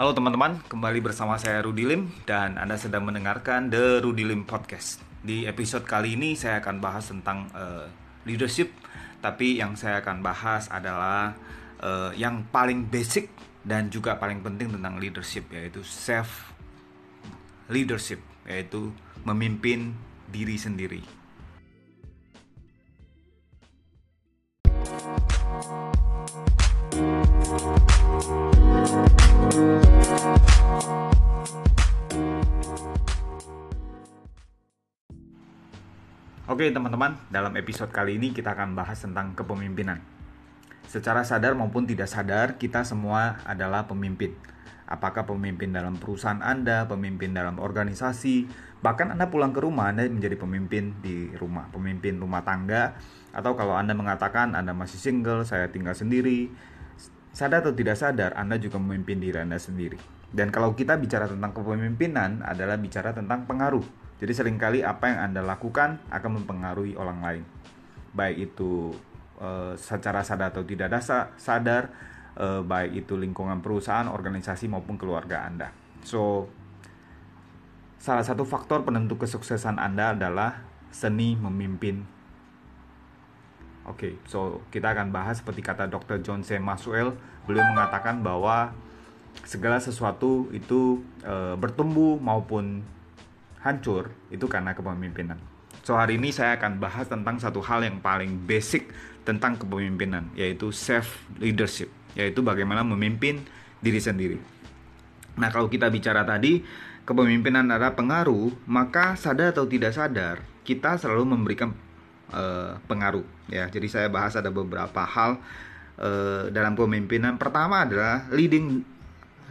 Halo teman-teman, kembali bersama saya Rudi Lim dan Anda sedang mendengarkan The Rudi Lim Podcast. Di episode kali ini saya akan bahas tentang uh, leadership, tapi yang saya akan bahas adalah uh, yang paling basic dan juga paling penting tentang leadership yaitu self leadership, yaitu memimpin diri sendiri. Oke teman-teman, dalam episode kali ini kita akan bahas tentang kepemimpinan. Secara sadar maupun tidak sadar, kita semua adalah pemimpin. Apakah pemimpin dalam perusahaan Anda, pemimpin dalam organisasi, bahkan Anda pulang ke rumah, Anda menjadi pemimpin di rumah, pemimpin rumah tangga, atau kalau Anda mengatakan Anda masih single, saya tinggal sendiri, sadar atau tidak sadar, Anda juga memimpin diri Anda sendiri. Dan kalau kita bicara tentang kepemimpinan adalah bicara tentang pengaruh jadi sering kali apa yang Anda lakukan akan mempengaruhi orang lain. Baik itu e, secara sadar atau tidak dasar, sadar, e, baik itu lingkungan perusahaan, organisasi maupun keluarga Anda. So, salah satu faktor penentu kesuksesan Anda adalah seni memimpin. Oke, okay, so kita akan bahas seperti kata Dr. John C. Maxwell, beliau mengatakan bahwa segala sesuatu itu e, bertumbuh maupun hancur itu karena kepemimpinan. So hari ini saya akan bahas tentang satu hal yang paling basic tentang kepemimpinan yaitu self leadership, yaitu bagaimana memimpin diri sendiri. Nah, kalau kita bicara tadi kepemimpinan adalah pengaruh, maka sadar atau tidak sadar kita selalu memberikan uh, pengaruh ya. Jadi saya bahas ada beberapa hal uh, dalam kepemimpinan. Pertama adalah leading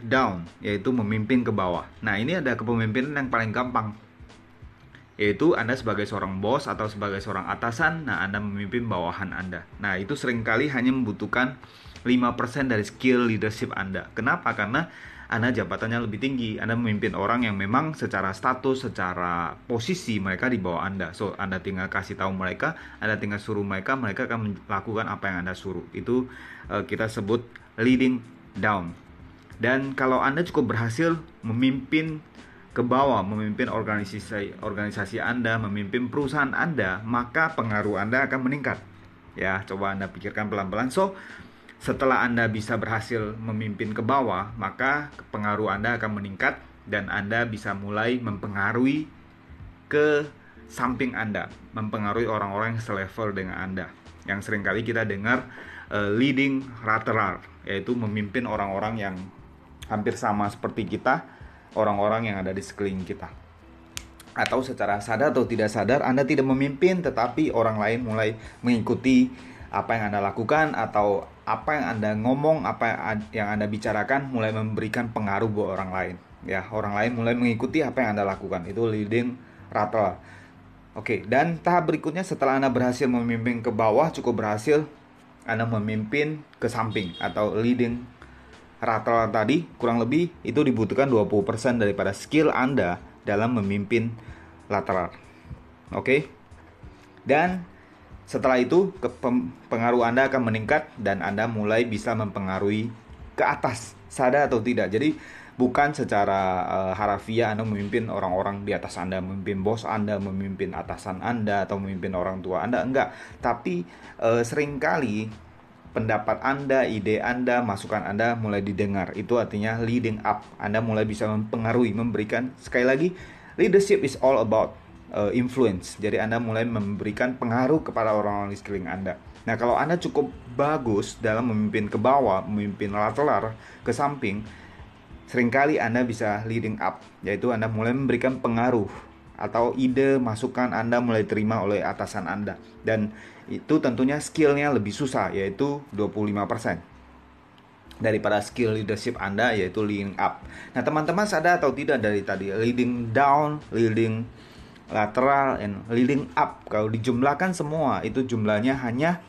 down, yaitu memimpin ke bawah. Nah, ini ada kepemimpinan yang paling gampang, yaitu Anda sebagai seorang bos atau sebagai seorang atasan, nah Anda memimpin bawahan Anda. Nah, itu sering kali hanya membutuhkan 5% dari skill leadership Anda. Kenapa? Karena anda jabatannya lebih tinggi, Anda memimpin orang yang memang secara status, secara posisi mereka di bawah Anda. So, Anda tinggal kasih tahu mereka, Anda tinggal suruh mereka, mereka akan melakukan apa yang Anda suruh. Itu uh, kita sebut leading down. Dan kalau Anda cukup berhasil memimpin ke bawah, memimpin organisasi organisasi Anda, memimpin perusahaan Anda, maka pengaruh Anda akan meningkat. Ya, coba Anda pikirkan pelan-pelan. So, setelah Anda bisa berhasil memimpin ke bawah, maka pengaruh Anda akan meningkat dan Anda bisa mulai mempengaruhi ke samping Anda, mempengaruhi orang-orang yang selevel dengan Anda. Yang sering kali kita dengar uh, leading lateral, yaitu memimpin orang-orang yang hampir sama seperti kita, orang-orang yang ada di sekeliling kita. Atau secara sadar atau tidak sadar, Anda tidak memimpin, tetapi orang lain mulai mengikuti apa yang Anda lakukan atau apa yang Anda ngomong, apa yang Anda bicarakan mulai memberikan pengaruh buat orang lain. Ya, orang lain mulai mengikuti apa yang Anda lakukan. Itu leading rattle. Oke, dan tahap berikutnya setelah Anda berhasil memimpin ke bawah, cukup berhasil Anda memimpin ke samping atau leading rata tadi kurang lebih itu dibutuhkan 20% daripada skill Anda dalam memimpin lateral. Oke. Okay? Dan setelah itu pengaruh Anda akan meningkat dan Anda mulai bisa mempengaruhi ke atas, sadar atau tidak. Jadi bukan secara uh, harafiah Anda memimpin orang-orang di atas Anda, memimpin bos Anda, memimpin atasan Anda atau memimpin orang tua Anda, enggak. Tapi uh, sering kali pendapat Anda, ide Anda, masukan Anda mulai didengar. Itu artinya leading up. Anda mulai bisa mempengaruhi, memberikan sekali lagi leadership is all about uh, influence. Jadi Anda mulai memberikan pengaruh kepada orang-orang di sekeliling Anda. Nah, kalau Anda cukup bagus dalam memimpin ke bawah, memimpin lateral ke samping, sering kali Anda bisa leading up, yaitu Anda mulai memberikan pengaruh atau ide masukan Anda mulai terima oleh atasan Anda dan itu tentunya skillnya lebih susah yaitu 25% daripada skill leadership Anda yaitu leading up. Nah, teman-teman sadar atau tidak dari tadi leading down, leading lateral and leading up kalau dijumlahkan semua itu jumlahnya hanya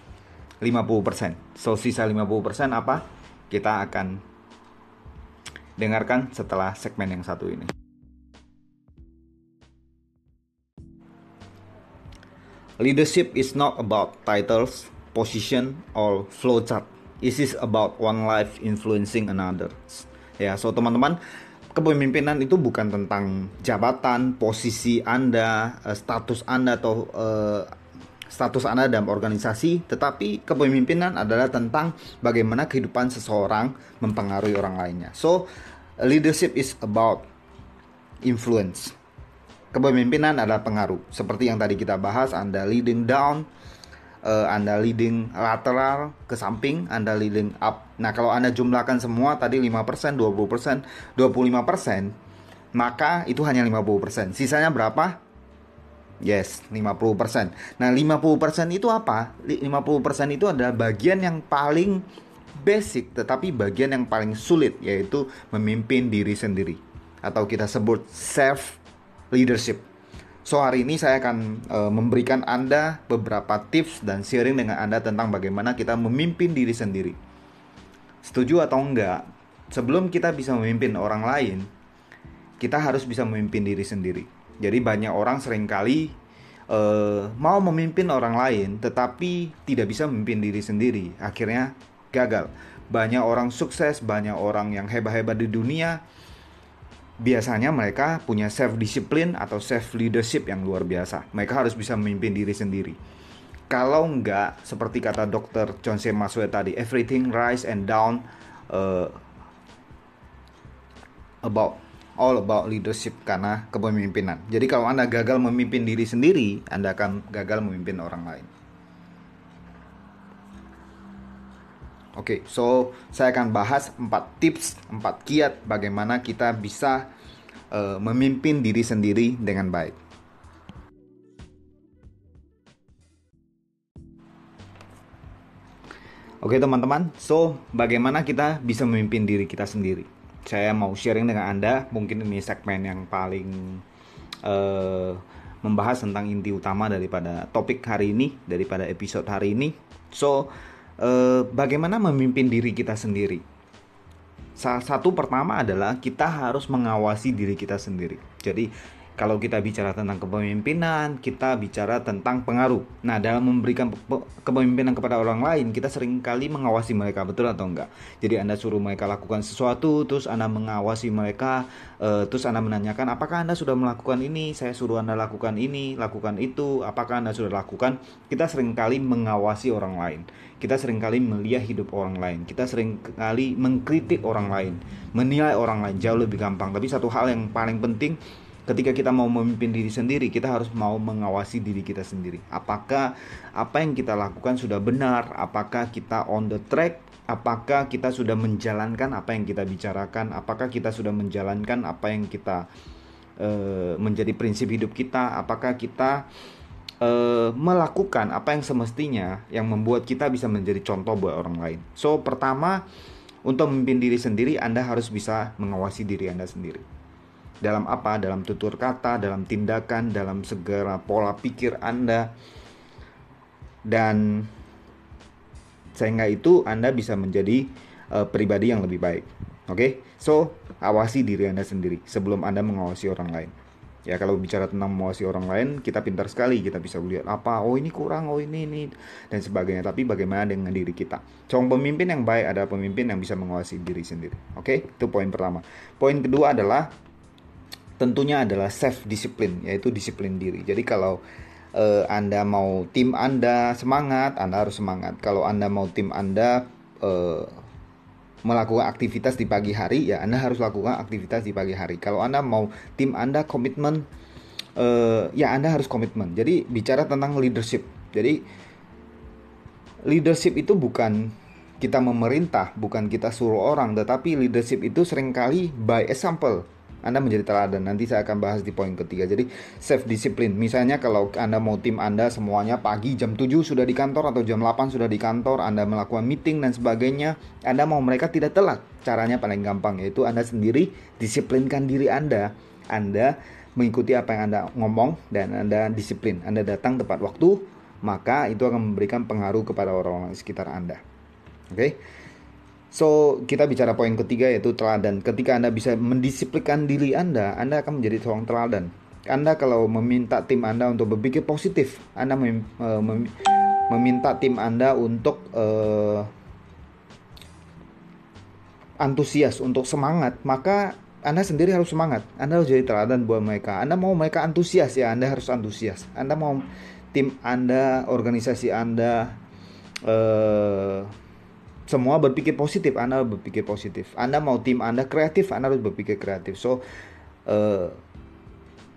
50%. So sisa 50% apa? Kita akan dengarkan setelah segmen yang satu ini. Leadership is not about titles, position, or flowchart. It is about one life influencing another. Ya, so teman-teman, kepemimpinan itu bukan tentang jabatan, posisi Anda, uh, status Anda atau uh, status Anda dalam organisasi, tetapi kepemimpinan adalah tentang bagaimana kehidupan seseorang mempengaruhi orang lainnya. So, leadership is about influence. Kepemimpinan adalah pengaruh. Seperti yang tadi kita bahas, Anda leading down, uh, Anda leading lateral ke samping, Anda leading up. Nah, kalau Anda jumlahkan semua tadi 5%, 20%, 25%, maka itu hanya 50%. Sisanya berapa? Yes, 50%. Nah, 50% itu apa? 50% itu adalah bagian yang paling basic tetapi bagian yang paling sulit yaitu memimpin diri sendiri atau kita sebut self leadership. So hari ini saya akan e, memberikan Anda beberapa tips dan sharing dengan Anda tentang bagaimana kita memimpin diri sendiri. Setuju atau enggak? Sebelum kita bisa memimpin orang lain, kita harus bisa memimpin diri sendiri. Jadi banyak orang sering kali e, mau memimpin orang lain tetapi tidak bisa memimpin diri sendiri. Akhirnya gagal. Banyak orang sukses, banyak orang yang hebat-hebat di dunia biasanya mereka punya self discipline atau self leadership yang luar biasa. Mereka harus bisa memimpin diri sendiri. Kalau enggak, seperti kata dokter John C. Maxwell tadi, everything rise and down uh, about all about leadership karena kepemimpinan. Jadi kalau Anda gagal memimpin diri sendiri, Anda akan gagal memimpin orang lain. Oke, okay, so saya akan bahas 4 tips, 4 kiat bagaimana kita bisa uh, memimpin diri sendiri dengan baik. Oke okay, teman-teman, so bagaimana kita bisa memimpin diri kita sendiri? Saya mau sharing dengan Anda, mungkin ini segmen yang paling uh, membahas tentang inti utama daripada topik hari ini, daripada episode hari ini. So, eh, bagaimana memimpin diri kita sendiri. Salah satu pertama adalah kita harus mengawasi diri kita sendiri. Jadi kalau kita bicara tentang kepemimpinan, kita bicara tentang pengaruh. Nah, dalam memberikan kepemimpinan kepada orang lain, kita sering kali mengawasi mereka, betul atau enggak? Jadi Anda suruh mereka lakukan sesuatu, terus Anda mengawasi mereka, uh, terus Anda menanyakan, apakah Anda sudah melakukan ini? Saya suruh Anda lakukan ini, lakukan itu, apakah Anda sudah lakukan? Kita sering kali mengawasi orang lain. Kita sering kali melihat hidup orang lain. Kita sering kali mengkritik orang lain, menilai orang lain jauh lebih gampang. Tapi satu hal yang paling penting ketika kita mau memimpin diri sendiri, kita harus mau mengawasi diri kita sendiri. Apakah apa yang kita lakukan sudah benar? Apakah kita on the track? Apakah kita sudah menjalankan apa yang kita bicarakan? Apakah kita sudah menjalankan apa yang kita uh, menjadi prinsip hidup kita? Apakah kita uh, melakukan apa yang semestinya yang membuat kita bisa menjadi contoh buat orang lain? So, pertama, untuk memimpin diri sendiri, Anda harus bisa mengawasi diri Anda sendiri dalam apa? Dalam tutur kata, dalam tindakan, dalam segala pola pikir Anda. Dan sehingga itu Anda bisa menjadi uh, pribadi yang lebih baik. Oke? Okay? So, awasi diri Anda sendiri sebelum Anda mengawasi orang lain. Ya kalau bicara tentang mengawasi orang lain, kita pintar sekali, kita bisa lihat apa, oh ini kurang, oh ini ini dan sebagainya. Tapi bagaimana dengan diri kita? Seorang pemimpin yang baik adalah pemimpin yang bisa mengawasi diri sendiri. Oke, okay? itu poin pertama. Poin kedua adalah tentunya adalah self disiplin yaitu disiplin diri. Jadi kalau uh, Anda mau tim Anda semangat, Anda harus semangat. Kalau Anda mau tim Anda uh, melakukan aktivitas di pagi hari, ya Anda harus lakukan aktivitas di pagi hari. Kalau Anda mau tim Anda komitmen, uh, ya Anda harus komitmen. Jadi bicara tentang leadership. Jadi leadership itu bukan kita memerintah, bukan kita suruh orang, tetapi leadership itu sering kali by example anda menjadi teladan. Nanti saya akan bahas di poin ketiga. Jadi self discipline. Misalnya kalau Anda mau tim Anda semuanya pagi jam 7 sudah di kantor atau jam 8 sudah di kantor, Anda melakukan meeting dan sebagainya, Anda mau mereka tidak telat. Caranya paling gampang yaitu Anda sendiri disiplinkan diri Anda. Anda mengikuti apa yang Anda ngomong dan Anda disiplin. Anda datang tepat waktu, maka itu akan memberikan pengaruh kepada orang-orang sekitar Anda. Oke. Okay? So, kita bicara poin ketiga yaitu teladan. Ketika Anda bisa mendisiplinkan diri Anda, Anda akan menjadi seorang teladan. Anda kalau meminta tim Anda untuk berpikir positif, Anda mem, uh, mem, meminta tim Anda untuk uh, antusias, untuk semangat, maka anda sendiri harus semangat. Anda harus jadi teladan buat mereka. Anda mau mereka antusias ya, Anda harus antusias. Anda mau tim Anda, organisasi Anda eh, semua berpikir positif, Anda berpikir positif. Anda mau tim Anda kreatif, Anda harus berpikir kreatif. So eh,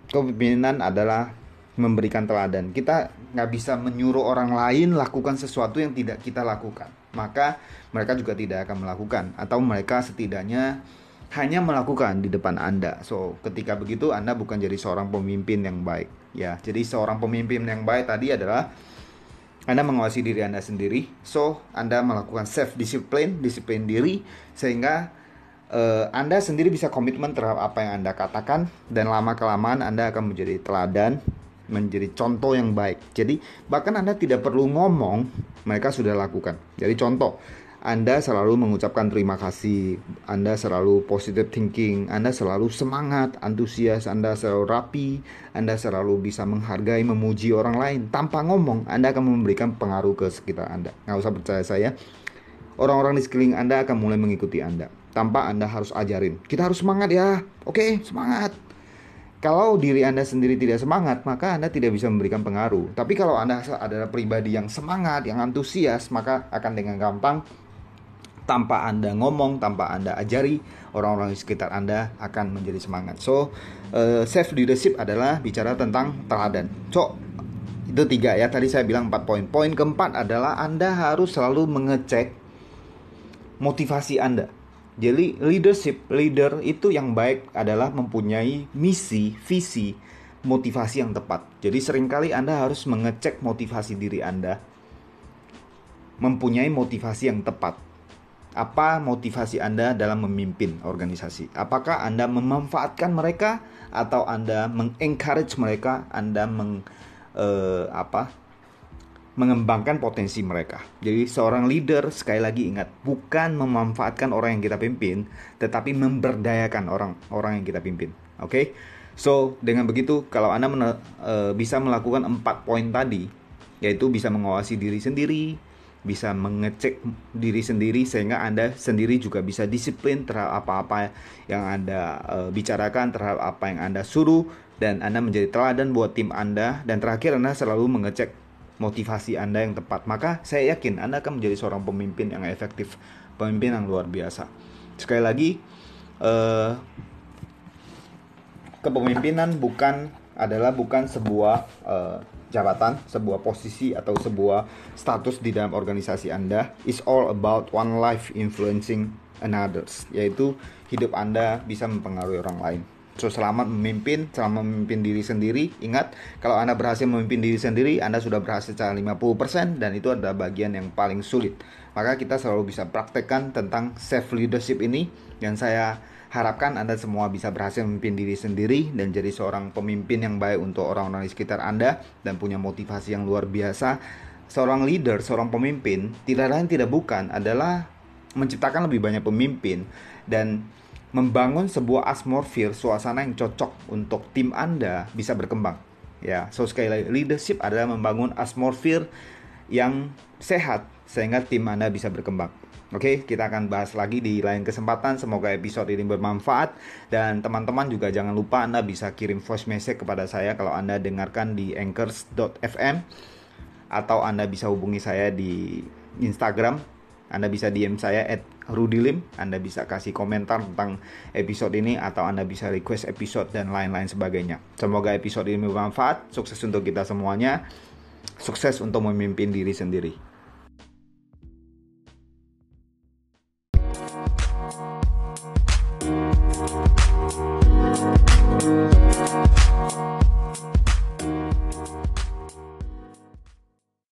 kepemimpinan adalah memberikan teladan. Kita nggak bisa menyuruh orang lain lakukan sesuatu yang tidak kita lakukan maka mereka juga tidak akan melakukan atau mereka setidaknya hanya melakukan di depan Anda. So, ketika begitu Anda bukan jadi seorang pemimpin yang baik, ya. Jadi seorang pemimpin yang baik tadi adalah anda mengawasi diri Anda sendiri. So, Anda melakukan self discipline, disiplin diri sehingga uh, Anda sendiri bisa komitmen terhadap apa yang Anda katakan dan lama kelamaan Anda akan menjadi teladan menjadi contoh yang baik. Jadi bahkan Anda tidak perlu ngomong, mereka sudah lakukan. Jadi contoh, Anda selalu mengucapkan terima kasih, Anda selalu positive thinking, Anda selalu semangat, antusias, Anda selalu rapi, Anda selalu bisa menghargai, memuji orang lain. Tanpa ngomong, Anda akan memberikan pengaruh ke sekitar Anda. Nggak usah percaya saya, orang-orang di sekeliling Anda akan mulai mengikuti Anda. Tanpa Anda harus ajarin. Kita harus semangat ya, oke semangat. Kalau diri Anda sendiri tidak semangat, maka Anda tidak bisa memberikan pengaruh. Tapi kalau Anda adalah pribadi yang semangat, yang antusias, maka akan dengan gampang tanpa Anda ngomong, tanpa Anda ajari, orang-orang di sekitar Anda akan menjadi semangat. So, uh, self leadership adalah bicara tentang teladan. So, itu tiga ya. Tadi saya bilang empat poin. Poin keempat adalah Anda harus selalu mengecek motivasi Anda. Jadi leadership, leader itu yang baik adalah mempunyai misi, visi, motivasi yang tepat. Jadi sering kali Anda harus mengecek motivasi diri Anda. Mempunyai motivasi yang tepat. Apa motivasi Anda dalam memimpin organisasi? Apakah Anda memanfaatkan mereka atau Anda mengencourage mereka, Anda meng uh, apa? mengembangkan potensi mereka. Jadi seorang leader sekali lagi ingat bukan memanfaatkan orang yang kita pimpin, tetapi memberdayakan orang-orang yang kita pimpin. Oke? Okay? So dengan begitu kalau anda uh, bisa melakukan empat poin tadi, yaitu bisa mengawasi diri sendiri, bisa mengecek diri sendiri sehingga anda sendiri juga bisa disiplin terhadap apa-apa yang anda uh, bicarakan terhadap apa yang anda suruh dan anda menjadi teladan buat tim anda dan terakhir anda selalu mengecek motivasi Anda yang tepat, maka saya yakin Anda akan menjadi seorang pemimpin yang efektif, pemimpin yang luar biasa. Sekali lagi, eh, kepemimpinan bukan adalah bukan sebuah eh, jabatan, sebuah posisi atau sebuah status di dalam organisasi Anda. It's all about one life influencing another, yaitu hidup Anda bisa mempengaruhi orang lain. So selamat memimpin, selamat memimpin diri sendiri. Ingat, kalau Anda berhasil memimpin diri sendiri, Anda sudah berhasil secara 50% dan itu adalah bagian yang paling sulit. Maka kita selalu bisa praktekkan tentang self leadership ini yang saya harapkan Anda semua bisa berhasil memimpin diri sendiri dan jadi seorang pemimpin yang baik untuk orang-orang di sekitar Anda dan punya motivasi yang luar biasa. Seorang leader, seorang pemimpin, tidak lain tidak bukan adalah menciptakan lebih banyak pemimpin dan membangun sebuah atmosfer suasana yang cocok untuk tim Anda bisa berkembang. Ya, so sekali lagi leadership adalah membangun atmosfer yang sehat sehingga tim Anda bisa berkembang. Oke, kita akan bahas lagi di lain kesempatan. Semoga episode ini bermanfaat dan teman-teman juga jangan lupa Anda bisa kirim voice message kepada saya kalau Anda dengarkan di anchors.fm atau Anda bisa hubungi saya di Instagram. Anda bisa DM saya at Rudy Lim. Anda bisa kasih komentar tentang episode ini atau Anda bisa request episode dan lain-lain sebagainya. Semoga episode ini bermanfaat. Sukses untuk kita semuanya. Sukses untuk memimpin diri sendiri.